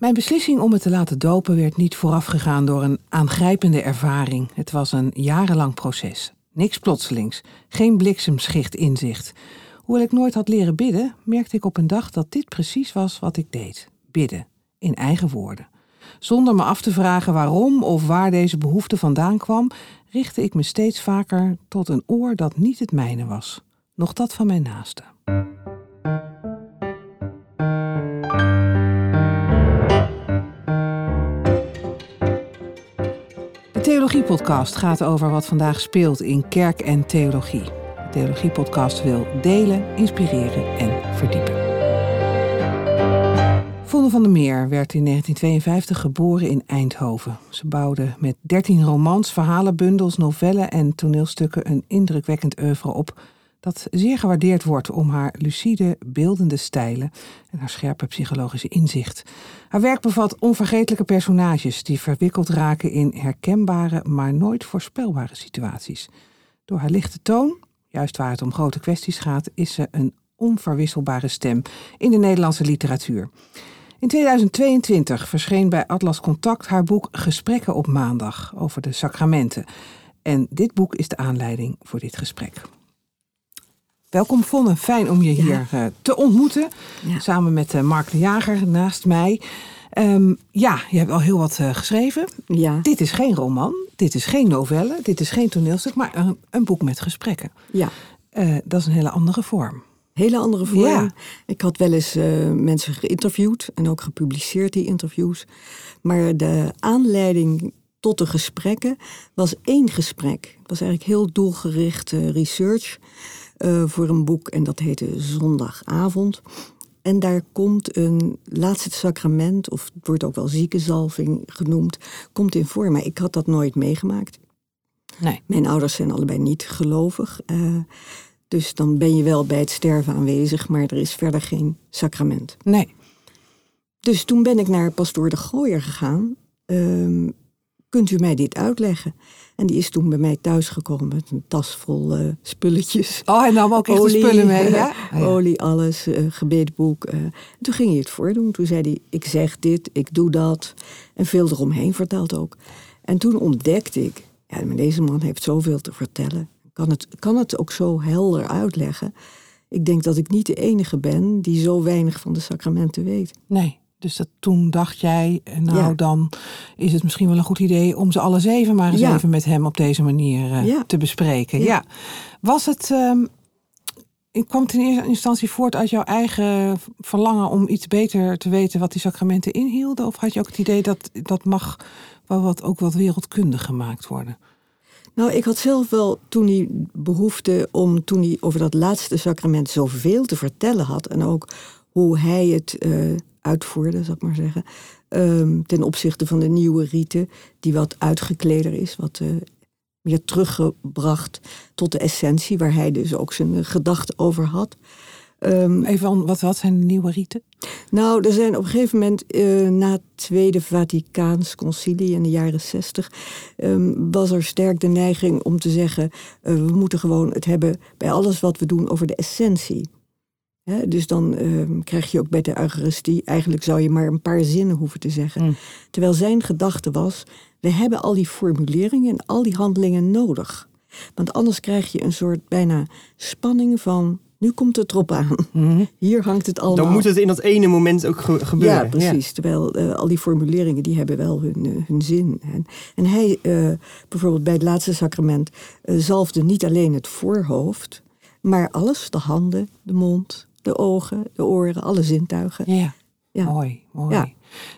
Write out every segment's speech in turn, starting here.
Mijn beslissing om het te laten dopen werd niet voorafgegaan door een aangrijpende ervaring. Het was een jarenlang proces. Niks plotselings, geen bliksemschicht inzicht. Hoewel ik nooit had leren bidden, merkte ik op een dag dat dit precies was wat ik deed: bidden, in eigen woorden. Zonder me af te vragen waarom of waar deze behoefte vandaan kwam, richtte ik me steeds vaker tot een oor dat niet het mijne was, nog dat van mijn naaste. De Theologie-podcast gaat over wat vandaag speelt in kerk en theologie. De Theologie-podcast wil delen, inspireren en verdiepen. Vonne van der Meer werd in 1952 geboren in Eindhoven. Ze bouwde met 13 romans, verhalenbundels, novellen en toneelstukken een indrukwekkend oeuvre op dat zeer gewaardeerd wordt om haar lucide, beeldende stijlen en haar scherpe psychologische inzicht. Haar werk bevat onvergetelijke personages die verwikkeld raken in herkenbare, maar nooit voorspelbare situaties. Door haar lichte toon, juist waar het om grote kwesties gaat, is ze een onverwisselbare stem in de Nederlandse literatuur. In 2022 verscheen bij Atlas Contact haar boek Gesprekken op Maandag over de sacramenten. En dit boek is de aanleiding voor dit gesprek. Welkom Vonne, fijn om je hier uh, te ontmoeten. Ja. Samen met uh, Mark de Jager naast mij. Um, ja, je hebt al heel wat uh, geschreven. Ja. Dit is geen roman, dit is geen novelle, dit is geen toneelstuk, maar een, een boek met gesprekken. Ja. dat is een hele andere vorm. Hele andere vorm. Ja. Ik had wel eens mensen geïnterviewd en ook gepubliceerd die interviews. Maar de aanleiding tot de gesprekken was één gesprek. Het was eigenlijk heel doelgericht research. Uh, voor een boek en dat heette Zondagavond. En daar komt een laatste sacrament, of het wordt ook wel ziekenzalving genoemd, komt in voor. Maar ik had dat nooit meegemaakt. Nee. Mijn ouders zijn allebei niet gelovig. Uh, dus dan ben je wel bij het sterven aanwezig, maar er is verder geen sacrament. Nee. Dus toen ben ik naar pastoor de Gooier gegaan. Uh, kunt u mij dit uitleggen? En die is toen bij mij thuisgekomen met een tas vol uh, spulletjes. Oh, hij nam ook echt olie, spullen mee, ja? Ja. Olie, alles, uh, gebedboek. Uh. Toen ging hij het voordoen. Toen zei hij, ik zeg dit, ik doe dat. En veel eromheen verteld ook. En toen ontdekte ik, ja, maar deze man heeft zoveel te vertellen. Kan het, kan het ook zo helder uitleggen. Ik denk dat ik niet de enige ben die zo weinig van de sacramenten weet. Nee. Dus dat, toen dacht jij, nou Ja. dan is het misschien wel een goed idee om ze alle zeven maar eens Ja. even met hem op deze manier eh, Ja. te bespreken. Ja. Was het, ehm, ik kwam het in eerste instantie voort uit jouw eigen verlangen om iets beter te weten wat die sacramenten inhielden? Of had je ook het idee dat dat mag wel wat, ook wat wereldkundig gemaakt worden? Nou, ik had zelf wel toen die behoefte om, toen hij over dat laatste sacrament zoveel te vertellen had. En ook hoe hij het eh, uitvoerde, zal ik maar zeggen. ehm, ten opzichte van de nieuwe riten, die wat uitgekleder is, wat eh, meer teruggebracht tot de essentie, waar hij dus ook zijn eh, gedachten over had. Ehm, Even, wat, wat zijn de nieuwe rieten? nou, er zijn op een gegeven moment eh, na het Tweede Vaticaans Concilie in de jaren zestig, ehm, was er sterk de neiging om te zeggen: eh, we moeten gewoon het hebben bij alles wat we doen over de essentie. Dus dan ehm, krijg je ook bij de Eucharistie, eigenlijk zou je maar een paar zinnen hoeven te zeggen. Mm. Terwijl zijn gedachte was: we hebben al die formuleringen en al die handelingen nodig. Want anders krijg je een soort bijna spanning van: nu komt het erop aan. Mhm. Hier hangt het allemaal. Dan moet het in dat ene moment ook ge- gebeuren. Ja, precies. Terwijl eh, al die formuleringen die hebben wel hun, eh, hun zin. En, en hij, eh, bijvoorbeeld bij het laatste sacrament, zalfde niet alleen het voorhoofd, maar alles: de handen, de mond, de ogen, de oren, alle zintuigen. Ja. Ja. Mooi, mooi. Ja.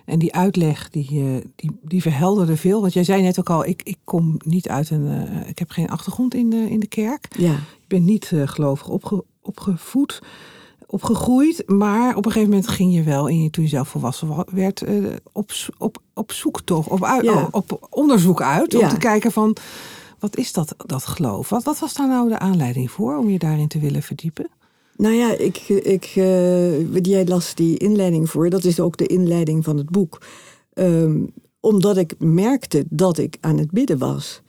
En die uitleg, die, eh, die, die verhelderde veel. Want jij zei net ook al, ik, ik kom niet uit een... eh, ik heb geen achtergrond in de, in de kerk. Ja, Ik ben niet eh, gelovig opge, opgevoed, opgegroeid. Maar op een gegeven moment ging je wel, in, toen je zelf volwassen wa- werd, op, op, op zoektocht, op, uit, Ja. op onderzoek uit. Om Ja. te kijken van, wat is dat, dat geloof? Wat, wat was daar nou de aanleiding voor om je daarin te willen verdiepen? Nou ja, ik, ik, eh, jij las die inleiding voor. Dat is ook de inleiding van het boek. Ehm, omdat ik merkte dat ik aan het bidden was.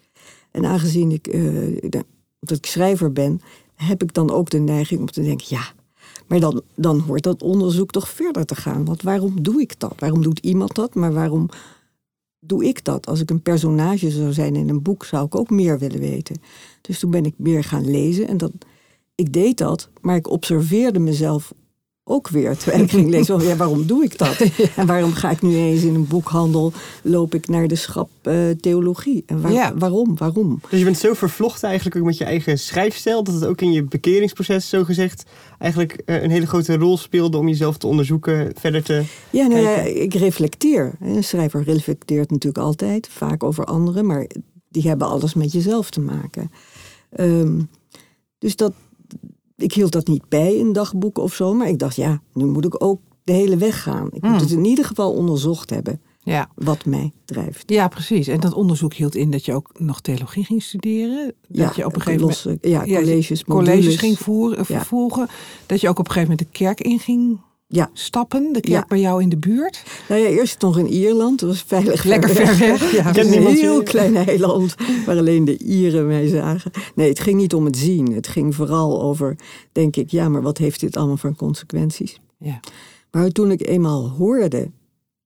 En aangezien ik, eh, de- dat schrijver ben, heb ik dan ook de neiging om te denken: ja, Maar dan, dan hoort dat onderzoek toch verder te gaan. Want waarom doe ik dat? Waarom doet iemand dat? Maar waarom doe ik dat? Als ik een personage zou zijn in een boek, zou ik ook meer willen weten. Dus toen ben ik meer gaan lezen. En dat, ik deed dat, maar ik observeerde mezelf ook weer. Terwijl ik ging lezen, oh ja, waarom doe ik dat? En waarom ga ik nu eens in een boekhandel, loop ik naar de schap uh, theologie? En waar, Ja. waarom, waarom? Dus je bent zo vervlochten eigenlijk ook met je eigen schrijfstijl, dat het ook in je bekeringsproces, zo gezegd, eigenlijk eh, een hele grote rol speelde om jezelf te onderzoeken, verder te... Ja, nou ja, ik reflecteer. Een schrijver reflecteert natuurlijk altijd, vaak over anderen, maar die hebben alles met jezelf te maken. Ehm, dus dat, ik hield dat niet bij in dagboeken of zo, maar ik dacht, ja, nu moet ik ook de hele weg gaan. Ik moet Hmm. het in ieder geval onderzocht hebben, Ja. wat mij drijft. ja, precies. En dat onderzoek hield in dat je ook nog theologie ging studeren. Dat je op een gegeven moment ja, ja, colleges, colleges modules. ging voeren, Ja. vervolgen. Dat je ook op een gegeven moment de kerk in ging Ja. stappen. De kerk Ja. bij jou in de buurt. Nou ja, eerst nog in Ierland, dat was veilig Lekker ver weg. Ja, is niemand een heel klein eiland waar alleen de Ieren mij zagen. Nee, het ging niet om het zien. Het ging vooral over, denk ik, ja, maar wat heeft dit allemaal voor consequenties? Ja. Maar toen ik eenmaal hoorde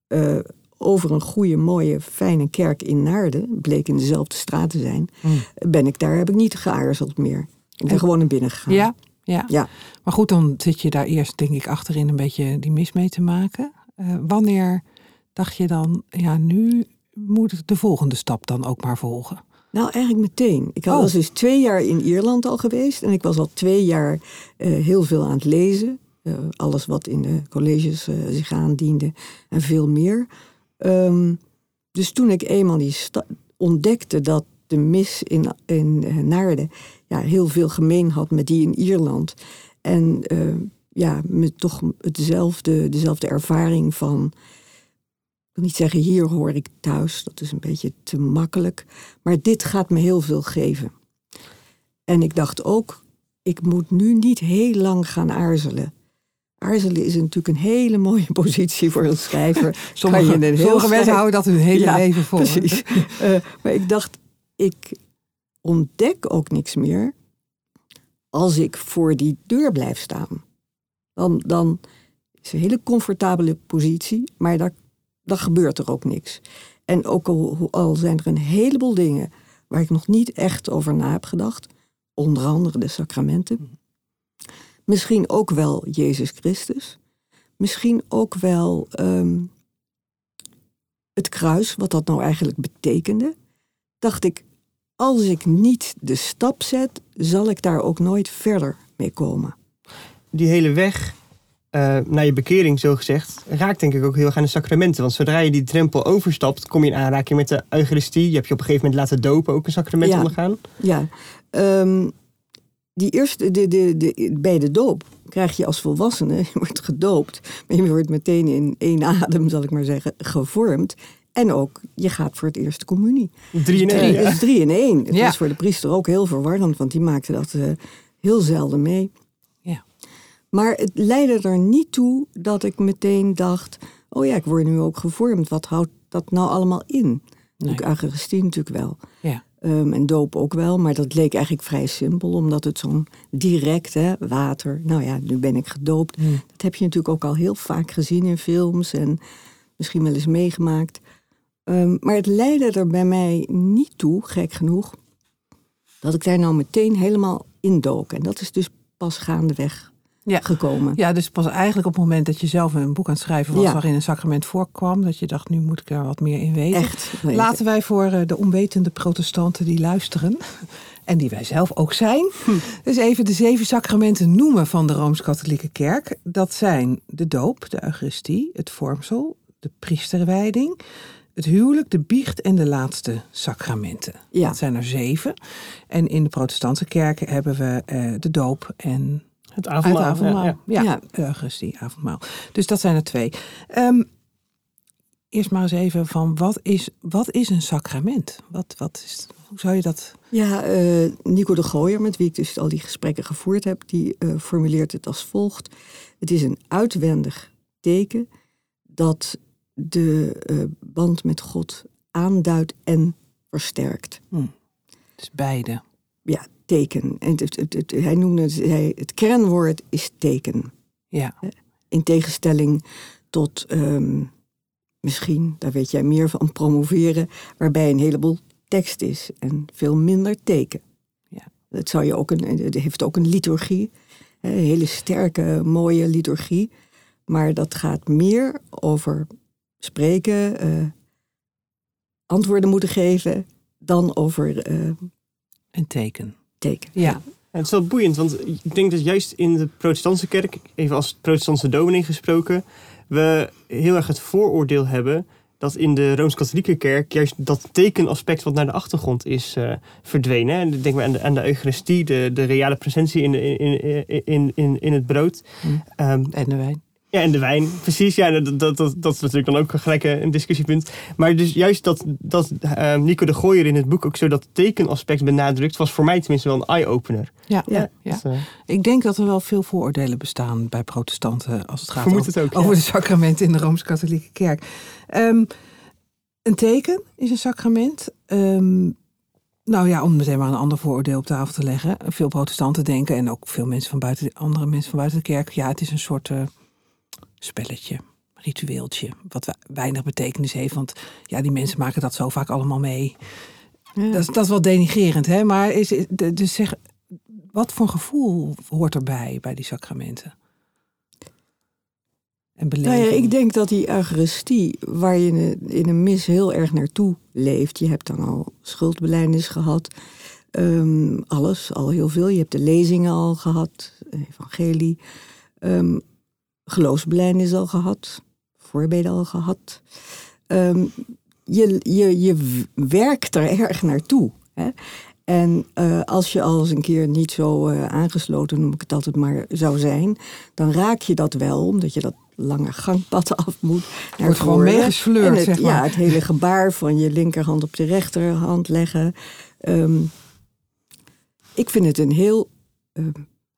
eh, over een goede, mooie, fijne kerk in Naarden, bleek in dezelfde straat te zijn, Hmm. ben ik daar, heb ik niet geaarzeld meer. Ik ben En- gewoon naar binnen gegaan. Ja, ja. Ja. Maar goed, dan zit je daar eerst, denk ik, achterin een beetje die mis mee te maken. Eh, wanneer dacht je dan, ja, nu moet de volgende stap dan ook maar volgen? Nou, eigenlijk meteen. Ik Oh. was dus twee jaar in Ierland al geweest. En ik was al twee jaar eh, heel veel aan het lezen. Eh, alles wat in de colleges zich aandiende. En veel meer. Ehm, dus toen ik eenmaal die ontdekte dat de mis in, in Naarden... Ja, heel veel gemeen had met die in Ierland. En eh, ja, met toch hetzelfde, dezelfde ervaring van... Ik wil niet zeggen, hier hoor ik thuis. Dat is een beetje te makkelijk. Maar dit gaat me heel veel geven. En ik dacht ook, ik moet nu niet heel lang gaan aarzelen. Aarzelen is natuurlijk een hele mooie positie voor een schrijver. Sommige, sommige mensen houden dat hun hele Ja, leven vol. Precies. Eh, maar ik dacht, ik ontdek ook niks meer als ik voor die deur blijf staan. Dan, dan is het een hele comfortabele positie, maar dan, dan gebeurt er ook niks. En ook al, al zijn er een heleboel dingen waar ik nog niet echt over na heb gedacht, onder andere de sacramenten, misschien ook wel Jezus Christus, misschien ook wel ehm, het kruis, wat dat nou eigenlijk betekende, dacht ik, als ik niet de stap zet, zal ik daar ook nooit verder mee komen. Die hele weg eh, naar je bekering, zo gezegd, raakt denk ik ook heel erg aan de sacramenten. Want zodra je die drempel overstapt, kom je in aanraking met de Eucharistie. Je hebt je op een gegeven moment laten dopen, ook een sacrament Ja. ondergaan. Ja, ehm, die eerste, de, de, de, bij de doop krijg je als volwassene, je wordt gedoopt, maar je wordt meteen in één adem, zal ik maar zeggen, gevormd. En ook, je gaat voor het eerst de communie. Drie in één. Is drie in één. Het Ja. was voor de priester ook heel verwarrend, want die maakte dat eh, heel zelden mee. Ja. Maar het leidde er niet toe dat ik meteen dacht, oh ja, ik word nu ook gevormd. Wat houdt dat nou allemaal in? Nee. Eucharistie natuurlijk wel. Ja. Ehm, en doop ook wel, maar dat leek eigenlijk vrij simpel, omdat het zo'n direct, hè, water. Nou ja, nu ben ik gedoopt. Hmm. Dat heb je natuurlijk ook al heel vaak gezien in films en misschien wel eens meegemaakt. Ehm, maar het leidde er bij mij niet toe, gek genoeg, dat ik daar nou meteen helemaal indook. En dat is dus pas gaandeweg Ja. gekomen. Ja, dus pas eigenlijk op het moment dat je zelf een boek aan het schrijven was Ja. waarin een sacrament voorkwam, dat je dacht, nu moet ik er wat meer in weten. Echt. weten. Laten wij voor eh, de onwetende protestanten die luisteren, en die wij zelf ook zijn, dus even de zeven sacramenten noemen van de Rooms-Katholieke Kerk. Dat zijn de doop, de Eucharistie, het vormsel, de priesterwijding, het huwelijk, de biecht en de laatste sacramenten. Ja. Dat zijn er zeven. En in de protestantse kerken hebben we eh, de doop en Het avondmaal. het avondmaal. ja, Ja, Ja. Eucharistie, avondmaal. Dus dat zijn er twee. Ehm, eerst maar eens even van, wat is, wat is een sacrament? Wat, wat is, hoe zou je dat... Ja, eh, Nico de Gooier, met wie ik dus al die gesprekken gevoerd heb, die eh, formuleert het als volgt. Het is een uitwendig teken dat de eh, band met God aanduidt en versterkt. Dus beide. Ja, teken. En het, het, het- hij noemde het, hij, het kernwoord is teken. Ja. In tegenstelling tot ehm, misschien, daar weet jij meer van, promoveren, waarbij een heleboel tekst is en veel minder teken. Ja. Dat zou je ook een, het heeft ook een liturgie, een hele sterke, mooie liturgie. Maar dat gaat meer over spreken, eh, antwoorden moeten geven, dan over eh, Een teken. teken. Ja. Ja, het is wel boeiend, want ik denk dat juist in de protestantse kerk, even als protestantse dominee gesproken, we heel erg het vooroordeel hebben dat in de Rooms-Katholieke kerk juist dat tekenaspect wat naar de achtergrond is eh, verdwenen. En denk maar aan de, aan de Eucharistie, de, de reale presentie in, de, in, in, in, in het brood. Hm. Ehm, En de wijn. Ja, en de wijn, precies. Ja, dat, dat, dat, dat is natuurlijk dan ook gelijk een discussiepunt. Maar dus juist dat, dat ehm, Nico de Gooier in het boek ook zo dat tekenaspect benadrukt, was voor mij tenminste wel een eye-opener. Ja. Ja. Ja. Dus, eh, Ik denk dat er wel veel vooroordelen bestaan bij protestanten als het gaat over, het ook, ja. over de sacramenten in de Rooms-Katholieke Kerk. Ehm, een teken is een sacrament. Ehm, nou ja, om meteen maar een ander vooroordeel op tafel te leggen. Veel protestanten denken, en ook veel mensen van buiten, andere mensen van buiten de kerk, ja, het is een soort eh, spelletje, ritueeltje, wat we- weinig betekenis heeft. Want ja, die mensen maken dat zo vaak allemaal mee. Ja. Dat, is- dat is wel denigerend, hè? Maar is, dus zeg, wat voor gevoel hoort erbij bij die sacramenten? En Nou ja, ik denk dat die Eucharistie, waar je in een- mis heel erg naartoe leeft. Je hebt dan al schuldbelijdenis gehad. ehm, alles, al heel veel. Je hebt de lezingen al gehad, evangelie. ehm geloofsbelijdenis al gehad. Voorbeden al gehad. Ehm, je, je, je werkt er erg naartoe. Hè? En eh, als je al eens een keer niet zo eh, aangesloten, noem ik het altijd maar, zou zijn, dan raak je dat wel, omdat je dat lange gangpad af moet. Naar Wordt gewoon meegesleurd, zeg maar. Ja, het hele gebaar van je linkerhand op de rechterhand leggen. Ehm, ik vind het een heel ehm,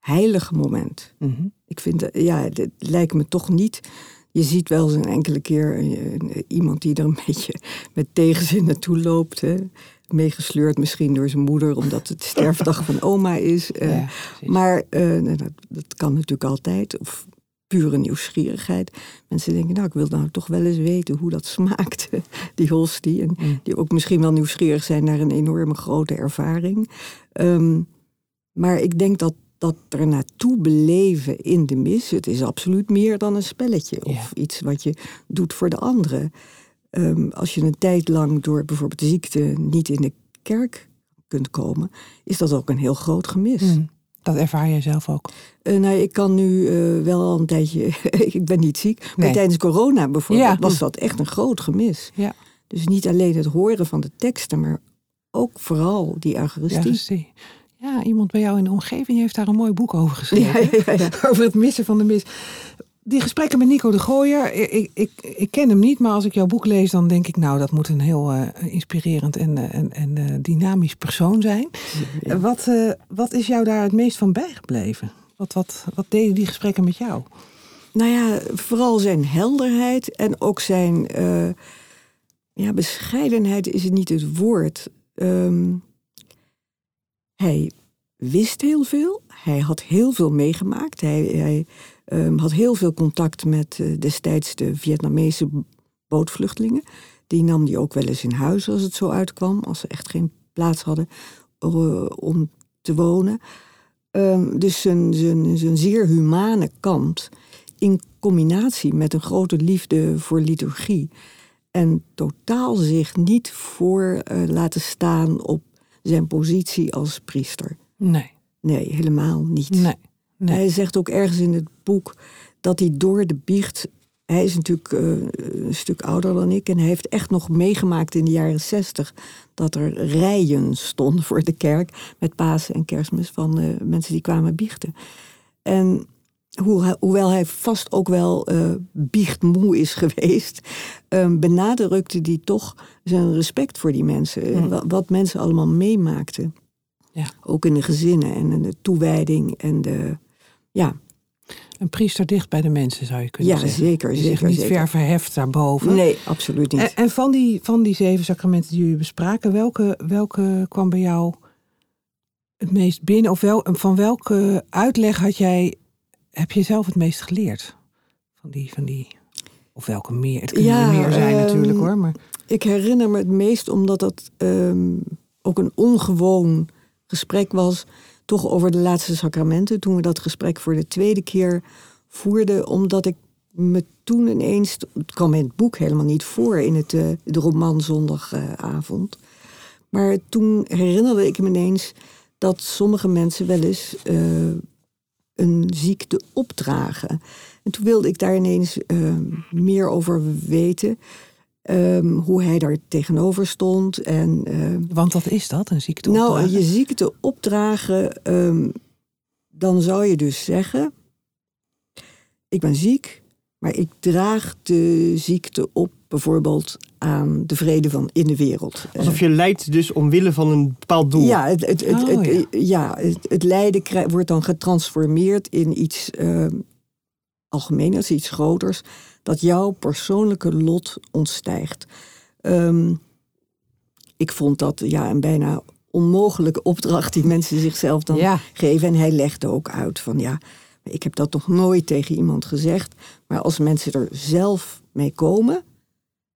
heilig moment. Mhm. Ik vind, eh, ja, het lijkt me toch niet. Je ziet wel eens een enkele keer iemand die er een beetje met tegenzin naartoe loopt. Hè. Meegesleurd misschien door zijn moeder, omdat het sterfdag van oma is. eh. Ja, maar eh, nou, dat, dat kan natuurlijk altijd. Of pure nieuwsgierigheid. Mensen denken, nou, ik wil nou toch wel eens weten hoe dat smaakt, die hostie. En Mm. die ook misschien wel nieuwsgierig zijn naar een enorme grote ervaring. Ehm, maar ik denk dat dat er naartoe beleven in de mis, het is absoluut meer dan een spelletje of iets wat je doet voor de anderen. Ehm, als je een tijd lang door bijvoorbeeld ziekte niet in de kerk kunt komen, is dat ook een heel groot gemis. Mm. Dat ervaar jij zelf ook. Eh, nou, ik kan nu eh, wel al een tijdje, ik ben niet ziek, maar tijdens corona bijvoorbeeld Ja. was dat echt een groot gemis. Ja. Dus niet alleen het horen van de teksten, maar ook vooral die Ja, Eucharistie. Ja, iemand bij jou in de omgeving heeft daar een mooi boek over geschreven. Ja, ja, ja. over het missen van de mis. Die gesprekken met Nico de Gooier, ik, ik, ik, ken hem niet, maar als ik jouw boek lees, dan denk ik, nou, dat moet een heel eh, inspirerend en, eh, en, en eh, dynamisch persoon zijn. Wat, wat is jou daar het meest van bijgebleven? Wat, wat, wat deden die gesprekken met jou? Nou ja, vooral zijn helderheid en ook zijn ja, bescheidenheid is het niet het woord. Ehm, hij wist heel veel, hij had heel veel meegemaakt, hij, hij ehm, had heel veel contact met eh, destijds de Vietnamese bootvluchtelingen. Die nam die ook wel eens in huis als het zo uitkwam, als ze echt geen plaats hadden eh, om te wonen. Ehm, dus zijn, zijn, zijn zeer humane kant in combinatie met een grote liefde voor liturgie. En totaal zich niet voor eh, laten staan op zijn positie als priester. Nee, Nee, helemaal niet. nee, nee. Hij zegt ook ergens in het boek dat hij door de biecht. Hij is natuurlijk eh, een stuk ouder dan ik. En hij heeft echt nog meegemaakt in de jaren zestig. dat er rijen stonden voor de kerk. met Pasen en Kerstmis van eh, mensen die kwamen biechten. En hoe hoewel hij vast ook wel eh biechtmoe is geweest. eh, benadrukte hij toch zijn respect voor die mensen. eh, Mm. wa- Wat mensen allemaal meemaakten. Ja. Ook in de gezinnen en in de toewijding en de. Ja, Een priester dicht bij de mensen, zou je kunnen ja zeggen. zeker. Die zich zeker, niet zeker. ver verheft daarboven. Nee, absoluut niet. En, en van, die, van die zeven sacramenten die jullie bespraken, welke, welke kwam bij jou het meest binnen? Of wel, van welke uitleg had jij heb je zelf het meest geleerd van die, van die of welke meer? Het kunnen er meer zijn ehm, natuurlijk hoor. Maar... Ik herinner me het meest omdat dat ehm, ook een ongewoon gesprek was. Toch over de laatste sacramenten. Toen we dat gesprek voor de tweede keer voerden. Omdat ik me toen ineens. Het kwam in het boek helemaal niet voor in het, uh, de roman Zondagavond. maar toen herinnerde ik me ineens dat sommige mensen wel eens uh, een ziekte opdragen. En toen wilde ik daar ineens uh, meer over weten. Um, hoe hij daar tegenover stond. En, uh, Want wat is dat, een ziekte opdragen? Nou, je ziekte opdragen, um, dan zou je dus zeggen... ik ben ziek, maar ik draag de ziekte op bijvoorbeeld aan de vrede van in de wereld. Alsof je lijdt dus omwille van een bepaald doel. Ja, het, het, het, oh, ja. ja. het, het lijden wordt dan getransformeerd in iets uh, algemeners, iets groters, dat jouw persoonlijke lot ontstijgt. Um, ik vond dat ja, een bijna onmogelijke opdracht die mensen zichzelf dan ja. geven. En hij legde ook uit van ja, ik heb dat nog nooit tegen iemand gezegd. Maar als mensen er zelf mee komen,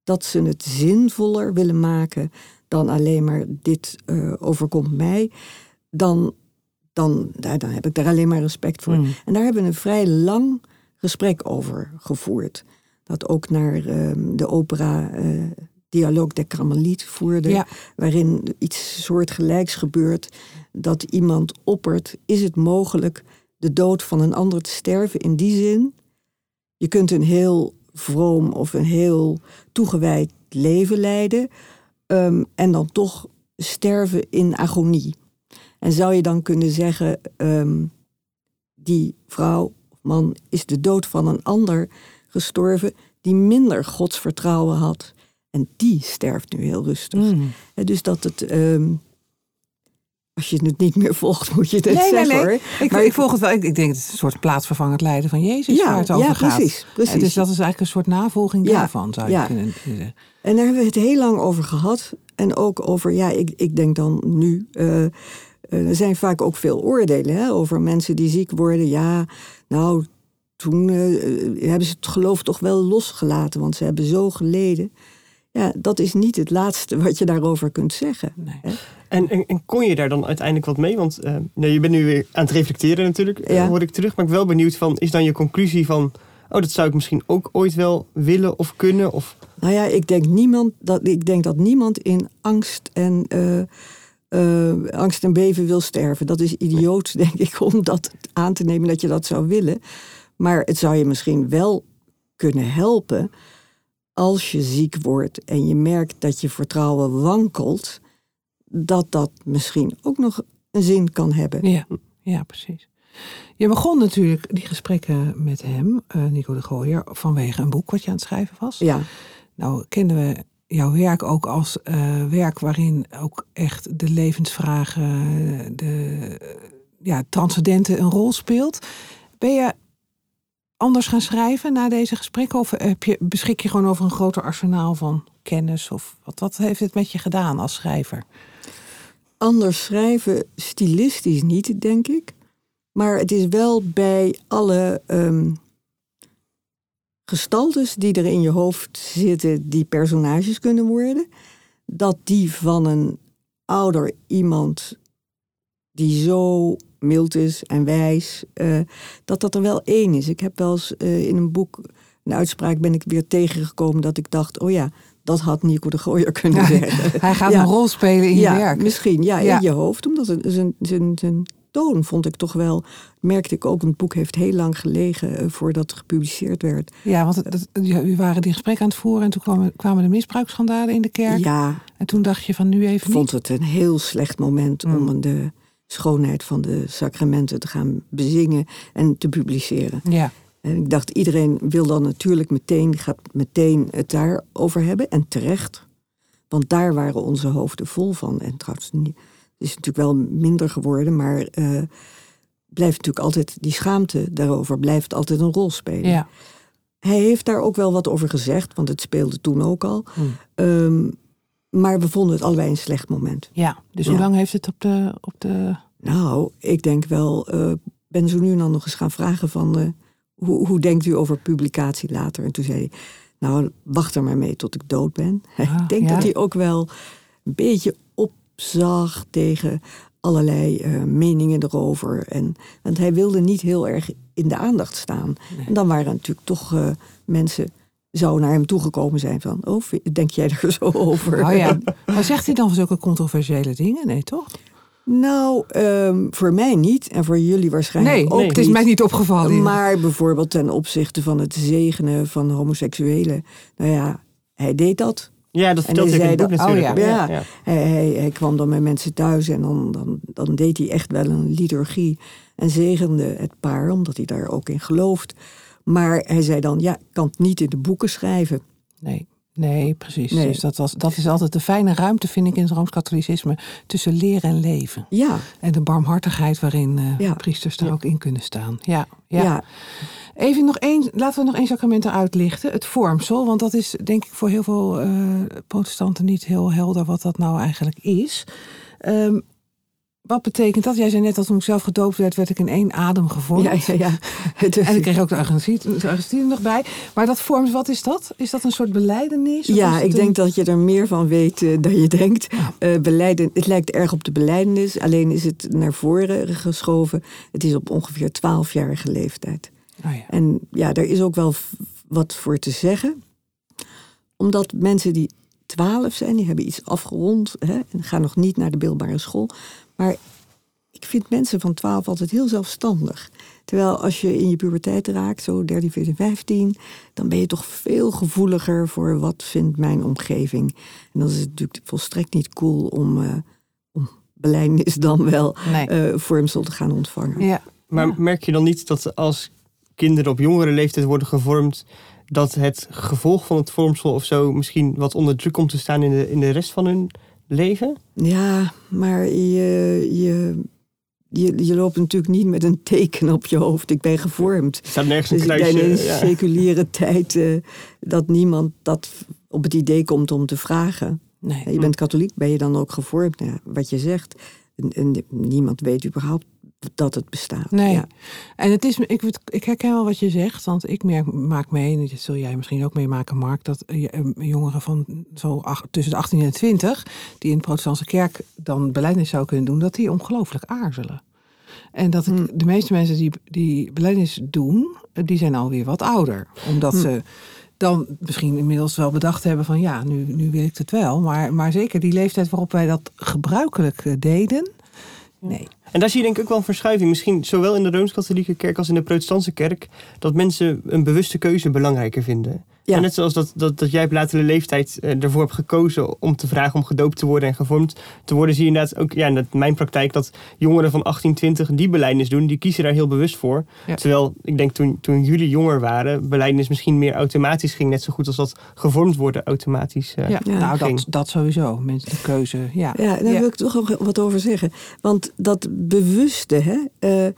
dat ze het zinvoller willen maken dan alleen maar dit uh, overkomt mij, dan, dan, nou, dan heb ik daar alleen maar respect voor. Mm. En daar hebben we een vrij lang gesprek over gevoerd. Dat ook naar uh, de opera uh, Dialoog de Carmeliet voerde, ja. waarin iets soortgelijks gebeurt. Dat iemand oppert, is het mogelijk de dood van een ander te sterven in die zin? Je kunt een heel vroom of een heel toegewijd leven leiden um, en dan toch sterven in agonie. En zou je dan kunnen zeggen, um, die vrouw of man is de dood van een ander gestorven die minder godsvertrouwen had. En die sterft nu heel rustig. Mm. Dus dat het. Um, als je het niet meer volgt, moet je het nee, zeggen nee, nee. hoor. Ik, maar ik volg het wel. Ik, ik, denk het is een soort plaatsvervangend lijden van Jezus ja, waar het over ja, gaat. Precies, precies. Dus dat is eigenlijk een soort navolging ja, daarvan, zou je ja. kunnen zeggen. En daar hebben we het heel lang over gehad. En ook over, ja, ik, ik denk dan nu. Uh, er zijn vaak ook veel oordelen hè, over mensen die ziek worden. Ja, nou, toen uh, hebben ze het geloof toch wel losgelaten, want ze hebben zo geleden. Ja, dat is niet het laatste wat je daarover kunt zeggen. Nee. En, en, en, kon je daar dan uiteindelijk wat mee? Want uh, nou, je bent nu weer aan het reflecteren natuurlijk, ja. uh, hoor ik terug. Maar ik ben wel benieuwd van, is dan je conclusie van... oh, dat zou ik misschien ook ooit wel willen of kunnen? Of... Nou ja, ik denk, niemand dat, ik denk dat niemand in angst en... Uh, angst en beven wil sterven. Dat is idioot, denk ik, om dat aan te nemen dat je dat zou willen. Maar het zou je misschien wel kunnen helpen als je ziek wordt en je merkt dat je vertrouwen wankelt, dat dat misschien ook nog een zin kan hebben. Ja, ja precies. Je begon natuurlijk die gesprekken met hem, uh, Nico de Gooier, vanwege een boek wat je aan het schrijven was. Ja. Nou, kennen we jouw werk ook als uh, werk waarin ook echt de levensvragen, de ja, transcendente een rol speelt. Ben je anders gaan schrijven na deze gesprekken? Of heb je, beschik je gewoon over een groter arsenaal van kennis? Of wat, wat heeft het met je gedaan als schrijver? Anders schrijven, stilistisch niet, denk ik. Maar het is wel bij alle um, gestaltes die er in je hoofd zitten, die personages kunnen worden, dat die van een ouder iemand die zo mild is en wijs, uh, dat dat er wel één is. Ik heb wel eens uh, in een boek, een uitspraak ben ik weer tegengekomen dat ik dacht, oh ja, dat had Nico de Gooier kunnen ja, zeggen. Hij gaat ja. een rol spelen in ja, je werk. Misschien, ja, in je hoofd. Omdat het, zijn, zijn, zijn toon vond ik toch wel, merkte ik ook, het boek heeft heel lang gelegen uh, voordat het gepubliceerd werd. Ja, want het, u waren die gesprekken aan het voeren en toen kwamen, kwamen de misbruiksschandalen in de kerk. Ja. En toen dacht je van nu even vond niet. het een heel slecht moment mm. om de schoonheid van de sacramenten te gaan bezingen en te publiceren. Ja. En ik dacht, iedereen wil dan natuurlijk meteen, gaat meteen het daarover hebben. En terecht. Want daar waren onze hoofden vol van. En trouwens, het is natuurlijk wel minder geworden, maar uh, blijft natuurlijk altijd, die schaamte daarover blijft altijd een rol spelen. Ja. Hij heeft daar ook wel wat over gezegd, want het speelde toen ook al. Hmm. Um, maar we vonden het allebei een slecht moment. Ja, dus hoe lang heeft het op de, op de... Nou, ik denk wel uh, ben zo nu en dan nog eens gaan vragen van... eh, hoe, hoe denkt u over publicatie later? En toen zei hij, nou, wacht er maar mee tot ik dood ben. Ah, ik denk ja. dat hij ook wel een beetje opzag tegen allerlei eh, meningen erover. En, want hij wilde niet heel erg in de aandacht staan. En dan waren er natuurlijk toch eh, mensen... zou naar hem toegekomen zijn van... oh, denk jij er zo over? Oh ja. Maar zegt hij dan zulke controversiële dingen? Nee, toch? Nou, ehm, voor mij niet. En voor jullie waarschijnlijk Nee, ook het is niet. mij niet opgevallen. Maar bijvoorbeeld ten opzichte van het zegenen van homoseksuelen. Nou ja, hij deed dat. Ja, dat hij hij in het boek natuurlijk. oh ja. ja. Hij, hij, hij kwam dan bij mensen thuis en dan, dan, dan deed hij echt wel een liturgie. En zegende het paar, omdat hij daar ook in gelooft. Maar hij zei dan, ja, ik kan het niet in de boeken schrijven. Nee, nee precies. Nee. Dus dat, was, dat is altijd de fijne ruimte, vind ik, in het Rooms-Katholicisme. Tussen leren en leven. Ja, En de barmhartigheid waarin eh, Ja. priesters er Ja. ook in kunnen staan. Ja, ja. ja. Even nog één, laten we nog één sacrament eruit lichten. Het vormsel, want dat is denk ik voor heel veel eh, protestanten niet heel helder wat dat nou eigenlijk is. Ehm, wat betekent dat? Jij zei net dat toen ik zelf gedoopt werd, werd ik in één adem gevormd. ja, ja, En ik kreeg ook de Argentinië nog bij. Maar dat vorms, wat is dat? Is dat een soort beleidenis? Ja, ik een- denk dat je er meer van weet eh, dan je denkt. Eh, beleiden, het lijkt erg op de beleidenis, alleen is het naar voren geschoven. Het is op ongeveer 12-jarige leeftijd. Oh ja. En ja, er is ook wel wat voor te zeggen. Omdat mensen die 12 zijn, die hebben iets afgerond hè, en gaan nog niet naar de middelbare school. Maar ik vind mensen van 12 altijd heel zelfstandig. Terwijl als je in je puberteit raakt, zo 13, 14, 15, dan ben je toch veel gevoeliger voor wat vindt mijn omgeving. En dan is het natuurlijk volstrekt niet cool om, eh om belijdenis dan wel Nee. eh vormsel te gaan ontvangen. ja. Maar Ja. merk je dan niet dat als kinderen op jongere leeftijd worden gevormd, dat het gevolg van het vormsel of zo misschien wat onder druk komt te staan in de, in de rest van hun leven? Ja, maar je, je, je, je loopt natuurlijk niet met een teken op je hoofd. Ik ben gevormd. Er staat nergens een Dus kruisje. in een ja. seculiere tijd eh, dat niemand dat op het idee komt om te vragen. Nee. Je bent katholiek, ben je dan ook gevormd? Ja, wat je zegt, en, en niemand weet überhaupt dat het bestaat. Nee. Ja. En het is, ik, ik herken wel wat je zegt, want ik merk, maak mee, en dat zul jij misschien ook meemaken, Mark, dat eh, eh, jongeren van zo tussen de 18 en de 20, die in de protestantse kerk dan beleidnis zou kunnen doen, dat die ongelooflijk aarzelen. En dat ik, Hmm. de meeste mensen die, die beleidnis doen, eh, die zijn alweer wat ouder. Omdat Hmm. ze dan misschien inmiddels wel bedacht hebben van ja, nu, nu wil ik het wel. Maar, maar zeker die leeftijd waarop wij dat gebruikelijk deden, nee. En daar zie je denk ik ook wel een verschuiving. Misschien zowel in de Rooms-Katholieke kerk als in de Protestantse kerk. Dat mensen een bewuste keuze belangrijker vinden. Ja. En net zoals dat, dat, dat jij op latere leeftijd eh, ervoor hebt gekozen om te vragen om gedoopt te worden en gevormd te worden. Zie je inderdaad ook ja, in dat- mijn praktijk dat jongeren van 18, 20 die beleidnis doen. Die kiezen daar heel bewust voor. Ja. Terwijl ik denk toen, toen jullie jonger waren, beleidnis misschien meer automatisch ging. Net zo goed als dat gevormd worden automatisch eh, Ja, Ja. nou ging. dat, dat sowieso. Mensen de keuze, ja. Ja, daar wil ik toch ook wat over zeggen. Want dat bewuste, hè, eh,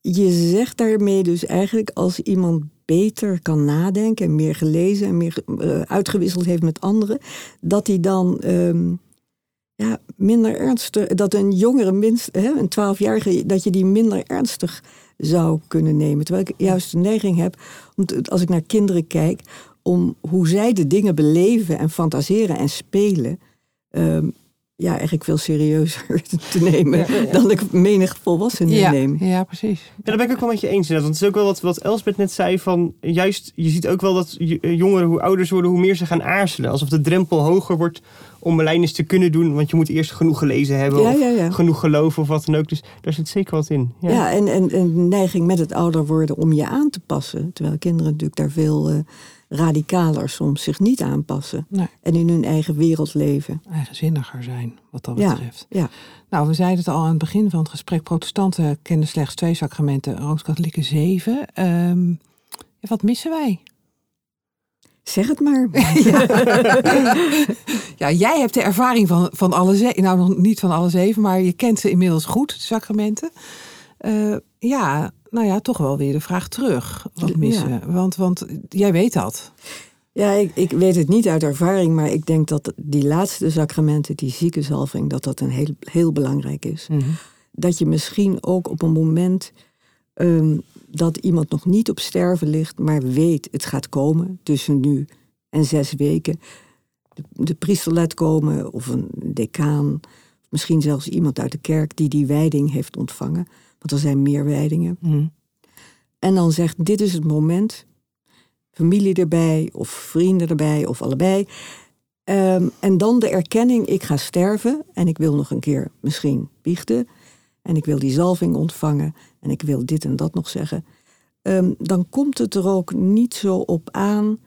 je zegt daarmee dus eigenlijk als iemand beter kan nadenken en meer gelezen en meer eh, uitgewisseld heeft met anderen, dat hij dan ehm, ja, minder ernstig, dat een jongere, minst, hè, een twaalfjarige, dat je die minder ernstig zou kunnen nemen. Terwijl ik juist de neiging heb, als ik naar kinderen kijk, om hoe zij de dingen beleven en fantaseren en spelen. ehm, ja, eigenlijk veel serieuzer te nemen Ja, ja, ja. dan ik menig volwassene ja, neem. ja, precies. Ja, daar ben ik ook wel met je eens. inderdaad. Want het is ook wel wat, wat Elsbeth net zei. Van, juist, je ziet ook wel dat eh, jongeren, hoe ouder ze worden, hoe meer ze gaan aarzelen. Alsof de drempel hoger wordt om belijdenis te kunnen doen. Want je moet eerst genoeg gelezen hebben. Ja, of ja, ja. genoeg geloven of wat dan ook. Dus daar zit zeker wat in. Ja. Ja, en, en, en neiging met het ouder worden om je aan te passen. Terwijl kinderen natuurlijk daar veel eh, radicaler soms zich niet aanpassen. Nee, En in hun eigen wereld leven. eigenzinniger zijn, wat dat betreft. ja. Nou, we zeiden het al aan het begin van het gesprek. Protestanten kennen slechts twee sacramenten, Rooms-Katholieken zeven. Ehm, wat missen wij? Zeg het maar. Ja, jij hebt de ervaring van, van alle zeven. Nou, nog niet van alle zeven, maar je kent ze inmiddels goed, de sacramenten. Eh, ja, nou ja, toch wel weer de vraag terug. Wat Ja. missen? Want, want jij weet dat. Ja, ik, ik weet het niet uit ervaring, maar ik denk dat die laatste sacramenten, die ziekenzalving, dat dat een heel, heel belangrijk is. Dat je misschien ook op een moment ehm, dat iemand nog niet op sterven ligt, maar weet het gaat komen tussen nu en zes weken. De, de priester laat komen of een decaan, misschien zelfs iemand uit de kerk die die wijding heeft ontvangen, want er zijn meer wijdingen. Mhm. En dan zegt: Dit is het moment. Familie erbij, of vrienden erbij, of allebei. Ehm, en dan de erkenning: ik ga sterven en ik wil nog een keer misschien biechten. En ik wil die zalving ontvangen en ik wil dit en dat nog zeggen. Ehm, dan komt het er ook niet zo op aan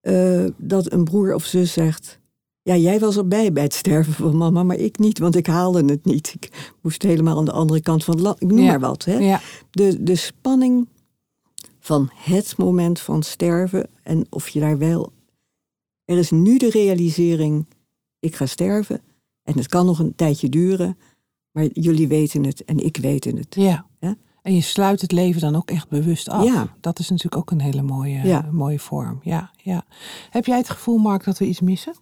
eh, dat een broer of zus zegt: Ja, jij was erbij bij het sterven van mama, maar ik niet, want ik haalde het niet. Ik moest helemaal aan de andere kant van het land. Ik noem Ja. maar wat. Hè? Ja. de, de spanning van het moment van sterven en of je daar wel. Er is nu de realisering: ik ga sterven en het kan nog een tijdje duren, maar jullie weten het en ik weet het. Ja. Ja? En je sluit het leven dan ook echt bewust af. Ja. Dat is natuurlijk ook een hele mooie, Ja. mooie vorm. Ja, ja. Heb jij het gevoel, Mark, dat we iets missen?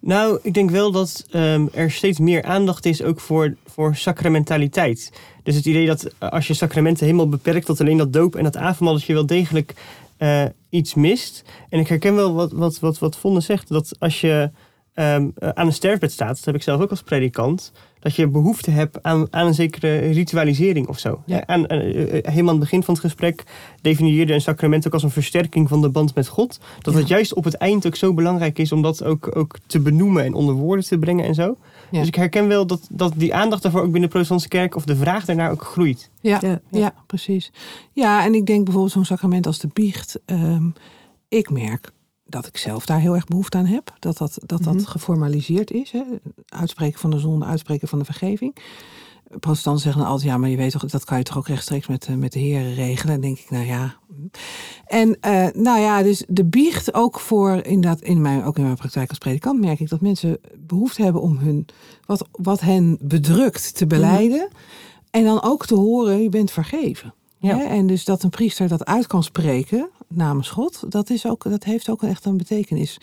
Nou, ik denk wel dat ehm, er steeds meer aandacht is ook voor, voor sacramentaliteit. Dus het idee dat eh, als je sacramenten helemaal beperkt tot alleen dat doop en dat avondmaal, dat je wel degelijk eh, iets mist. En ik herken wel wat, wat, wat, wat Vonne zegt, dat als je ehm, eh, aan een sterfbed staat, dat heb ik zelf ook als predikant, dat je behoefte hebt aan, aan een zekere ritualisering of zo. Ja. Aan, eh, eh, helemaal aan het begin van het gesprek definieerde een sacrament ook als een versterking van de band met God. Dat Ja. het juist op het eind ook zo belangrijk is om dat ook, ook te benoemen en onder woorden te brengen en zo. Ja. Dus ik herken wel dat, dat die aandacht daarvoor ook binnen de protestantse kerk of de vraag daarnaar ook groeit. Ja, Ja. ja. precies. Ja, en ik denk bijvoorbeeld zo'n sacrament als de biecht. ehm, ik merk dat ik zelf daar heel erg behoefte aan heb. Dat dat, dat, dat Mhm. geformaliseerd is. Hè? Uitspreken van de zonde, uitspreken van de vergeving. Protestanten zeggen dan altijd, ja, maar je weet toch, dat kan je toch ook rechtstreeks met, eh, met de heren regelen. En denk ik, nou ja. En eh, nou ja, dus de biecht ook voor, inderdaad, in mijn, ook in mijn praktijk als predikant merk ik dat mensen behoefte hebben om hun, wat, wat hen bedrukt te beleiden. En dan ook te horen, je bent vergeven. Ja. Hè? En dus dat een priester dat uit kan spreken namens God, dat, is ook, dat heeft ook echt een betekenis.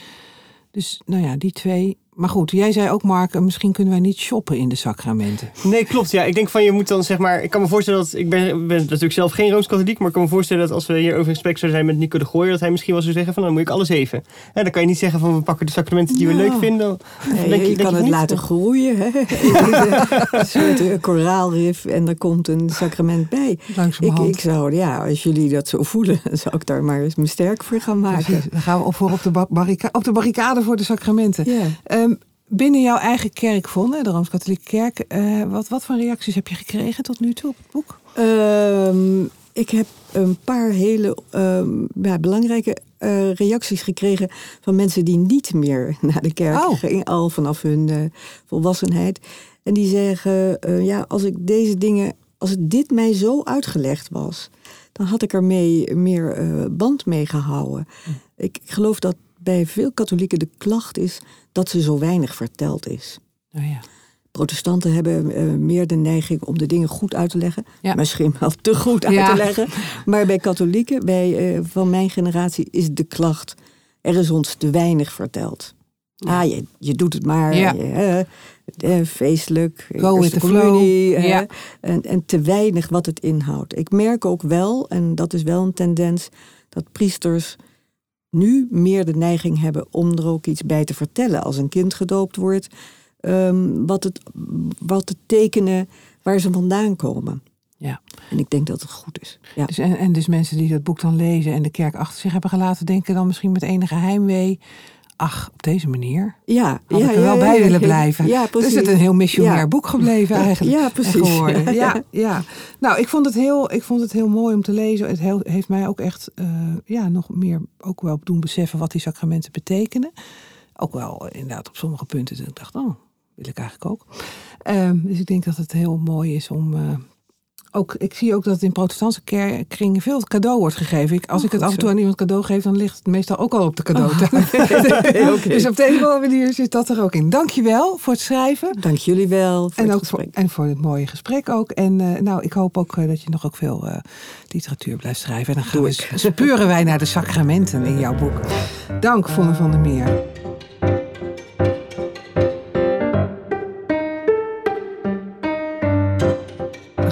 Dus nou ja, die twee. Maar goed, jij zei ook, Mark, misschien kunnen wij niet shoppen in de sacramenten. Nee, klopt. Ja, ik denk van je moet dan zeg maar. Ik kan me voorstellen dat. Ik ben, ben natuurlijk zelf geen rooms-katholiek. Maar ik kan me voorstellen dat als we hier over in gesprek zouden zijn met Nico de Gooier. dat hij misschien wel zou zeggen: van dan moet ik alles even. Hè, dan kan je niet zeggen van we pakken de sacramenten die we Nou. leuk vinden. Nee, Denk je- denk kan je het niet? laten groeien. Hè? een soort eh, koraalrif en er komt een sacrament bij. Ik, ik zou, ja, als jullie dat zo voelen, dan zou ik daar maar eens me sterk voor gaan maken. Precies, Dan gaan we op, voor op de, ba- barrica- op de barricade voor de sacramenten. Ja. Ehm, binnen jouw eigen kerk, Vonne, de Rooms-Katholieke Kerk, eh, wat, wat voor reacties heb je gekregen tot nu toe op het boek? Ehm, ik heb een paar hele ehm, ja, belangrijke eh, reacties gekregen van mensen die niet meer naar de kerk Oh. gingen, al vanaf hun eh, volwassenheid. En die zeggen, ja, als ik deze dingen, als dit mij zo uitgelegd was, dan had ik er mee, meer band mee gehouden. Ik geloof dat bij veel katholieken de klacht is dat ze zo weinig verteld is. Nou ja. Protestanten hebben eh, meer de neiging om de dingen goed uit te leggen. Ja. Misschien wel te goed uit Ja. te leggen. Maar bij katholieken, bij, eh, van mijn generatie, is de klacht... er is ons te weinig verteld. Ah, je, je doet het maar. Ja. je, eh, feestelijk. Go with the flow. eh, Ja. en, en te weinig wat het inhoudt. Ik merk ook wel, en dat is wel een tendens... dat priesters nu meer de neiging hebben om er ook iets bij te vertellen. Als een kind gedoopt wordt, ehm, wat, het, wat de tekenen waar ze vandaan komen. Ja. En ik denk dat het goed is. Ja. Dus, en, en dus mensen die dat boek dan lezen en de kerk achter zich hebben gelaten, denken dan misschien met enige heimwee. Ach, op deze manier Ja, had ja, ik er wel ja, bij willen blijven. Ja, dus precies. het is een heel missionair boek gebleven eigenlijk. Ja, precies. geworden. Ja, ja. Nou, ik vond, het heel, ik vond het heel mooi om te lezen. Het heel- heeft mij ook echt eh, ja, nog meer ook wel doen beseffen wat die sacramenten betekenen. Ook wel inderdaad op sommige punten. dat Ik dacht, oh, wil ik eigenlijk ook. Ehm, dus ik denk dat het heel mooi is om. eh, ook, ik zie ook dat in protestantse kringen veel cadeau wordt gegeven. Ik, als Oh, ik het af en toe zo. aan iemand cadeau geef, dan ligt het meestal ook al op de cadeautafel. oké. Dus op de een of andere manier zit dat er ook in. Dankjewel voor het schrijven. Dank jullie wel voor En het ook voor, gesprek. en voor het mooie gesprek ook. En eh, nou, ik hoop ook eh, dat je nog ook veel eh, literatuur blijft schrijven. En dan gaan Doe we ik. speuren wij naar de sacramenten in jouw boek. Dank, Vonne van der Meer.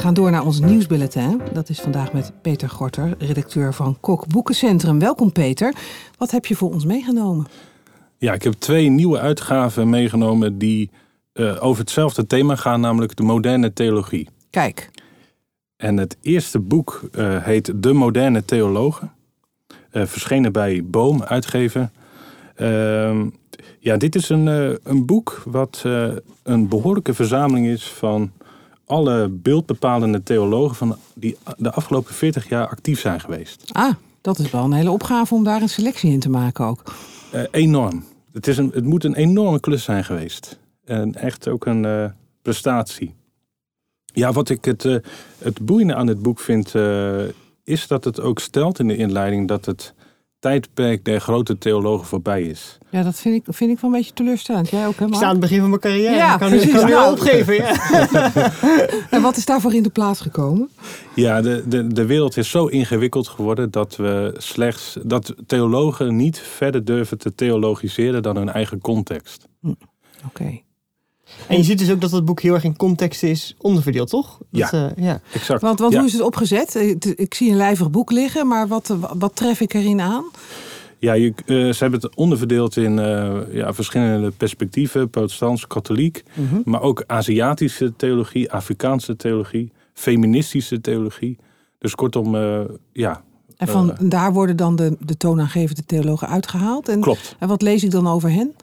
Gaan door naar ons nieuwsbulletin. Dat is vandaag met Peter Gorter, redacteur van Kok Boekencentrum. Welkom Peter. Wat heb je voor ons meegenomen? Ja, ik heb twee nieuwe uitgaven meegenomen die uh, over hetzelfde thema gaan, namelijk de moderne theologie. Kijk. En het eerste boek uh, heet De Moderne Theologen. Uh, verschenen bij Boom, uitgever. Ehm, ja, dit is een, een boek wat een behoorlijke verzameling is van alle beeldbepalende theologen van die de afgelopen 40 jaar actief zijn geweest. Ah, dat is wel een hele opgave om daar een selectie in te maken ook. Uh, enorm. Het, is een, het moet een enorme klus zijn geweest. En echt ook een uh, prestatie. Ja, wat ik het, uh, het boeiende aan het boek vind, is dat het ook stelt in de inleiding dat het tijdperk der grote theologen voorbij is. Ja, dat vind ik, vind ik wel een beetje teleurstellend. Jij ook, hè, Ik sta aan het begin van mijn carrière. Ja, ik kan, precies. kan Nou. opgeven. Ja. En wat is daarvoor in de plaats gekomen? Ja, de, de, de wereld is zo ingewikkeld geworden dat we slechts dat theologen niet verder durven te theologiseren dan hun eigen context. Oké. En je ziet dus ook dat het boek heel erg in context is onderverdeeld, toch? Dat, Ja. eh, ja. Exact. Want, want ja. hoe is het opgezet? Eh, Ik zie een lijvig boek liggen, maar wat, wat tref ik erin aan? Ja, je, eh, ze hebben het onderverdeeld in eh, ja, verschillende perspectieven: protestants, katholiek, maar ook Aziatische theologie, Afrikaanse theologie, feministische theologie. Dus kortom, eh, ja, En van daar worden dan de, de toonaangevende theologen uitgehaald. En, klopt. en wat lees ik dan over hen?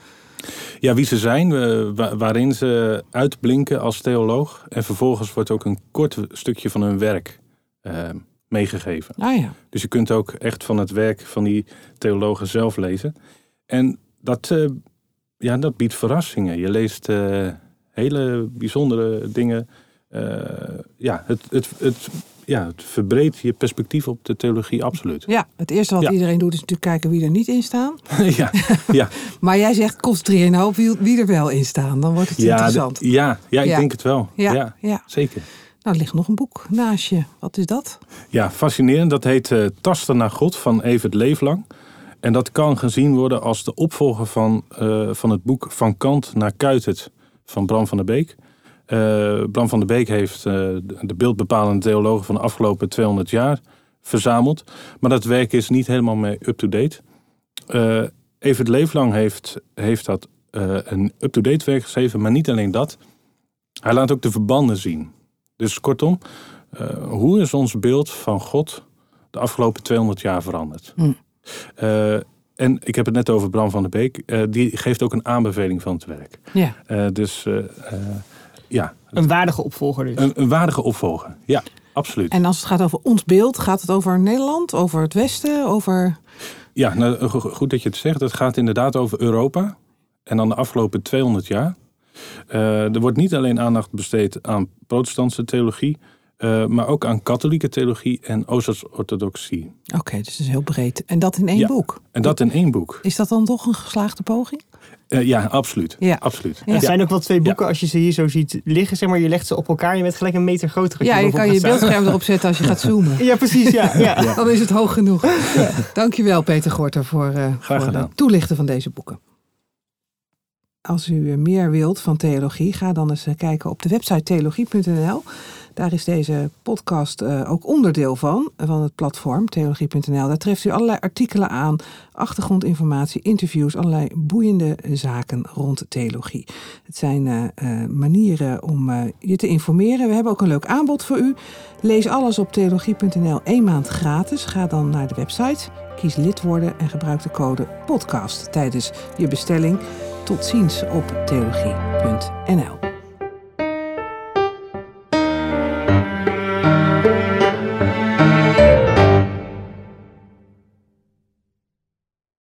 Ja, wie ze zijn, eh, wa- waarin ze uitblinken als theoloog. En vervolgens wordt ook een kort stukje van hun werk eh, meegegeven. Ah ja. Dus je kunt ook echt van het werk van die theologen zelf lezen. En dat, eh, ja, dat biedt verrassingen. Je leest hele bijzondere dingen. Ja, het, het, het, ja, het verbreedt je perspectief op de theologie absoluut. Ja, het eerste wat Ja. iedereen doet is natuurlijk kijken wie er niet in staan. ja, ja, Maar jij zegt, concentreer nou op wie, wie er wel in staan. Dan wordt het ja, interessant. ja, ja, ik Ja. denk het wel. ja, ja, zeker. Nou, er ligt nog een boek naast je. Wat is dat? Ja, fascinerend. Dat heet eh, Tasten naar God van Evert Leeflang. En dat kan gezien worden als de opvolger van, eh, van het boek Van Kant naar Kuitert van Bram van der Beek. Eh, Bram van der Beek heeft eh, de de beeldbepalende theologen van de afgelopen 200 jaar verzameld. Maar dat werk is niet helemaal mee up-to-date. Eh Evert Leeflang heeft, heeft dat een up-to-date werk geschreven, maar niet alleen dat. Hij laat ook de verbanden zien. Dus kortom, hoe is ons beeld van God de afgelopen 200 jaar veranderd? Hm. En ik heb het net over Bram van der Beek. die geeft ook een aanbeveling van het werk. Ja. Dus ja, Een waardige opvolger dus. een, een waardige opvolger. Ja, absoluut. En als het gaat over ons beeld, gaat het over Nederland, over het Westen, over... Ja, nou, go- go- goed dat je het zegt. Het gaat inderdaad over Europa. En dan de afgelopen 200 jaar. Eh, er wordt niet alleen aandacht besteed aan protestantse theologie. Eh, maar ook aan katholieke theologie en Oost-orthodoxie. Oké, dus het is heel breed. En dat in één Ja. boek. En dat in één boek. Is dat dan toch een geslaagde poging? Eh, ja, absoluut. Ja. absoluut. Ja. Het zijn ook wel twee boeken, als je ze hier zo ziet liggen, zeg maar, je legt ze op elkaar en je bent gelijk een meter groter. Ja, je kan je beeldscherm erop zetten als je gaat zoomen. Ja, precies, ja. ja. Dan is het hoog genoeg. Dankjewel Peter Gorter voor, eh, voor het toelichten van deze boeken. Als u meer wilt van theologie, ga dan eens kijken op de website theologie.nl. Daar is deze podcast eh, ook onderdeel van, van het platform theologie.nl. Daar treft u allerlei artikelen aan, achtergrondinformatie, interviews, allerlei boeiende zaken rond theologie. Het zijn eh, eh, manieren om je te informeren. We hebben ook een leuk aanbod voor u. Lees alles op theologie.nl één maand gratis. Ga dan naar de website, kies lid worden en gebruik de code podcast tijdens je bestelling. Tot ziens op theologie.nl.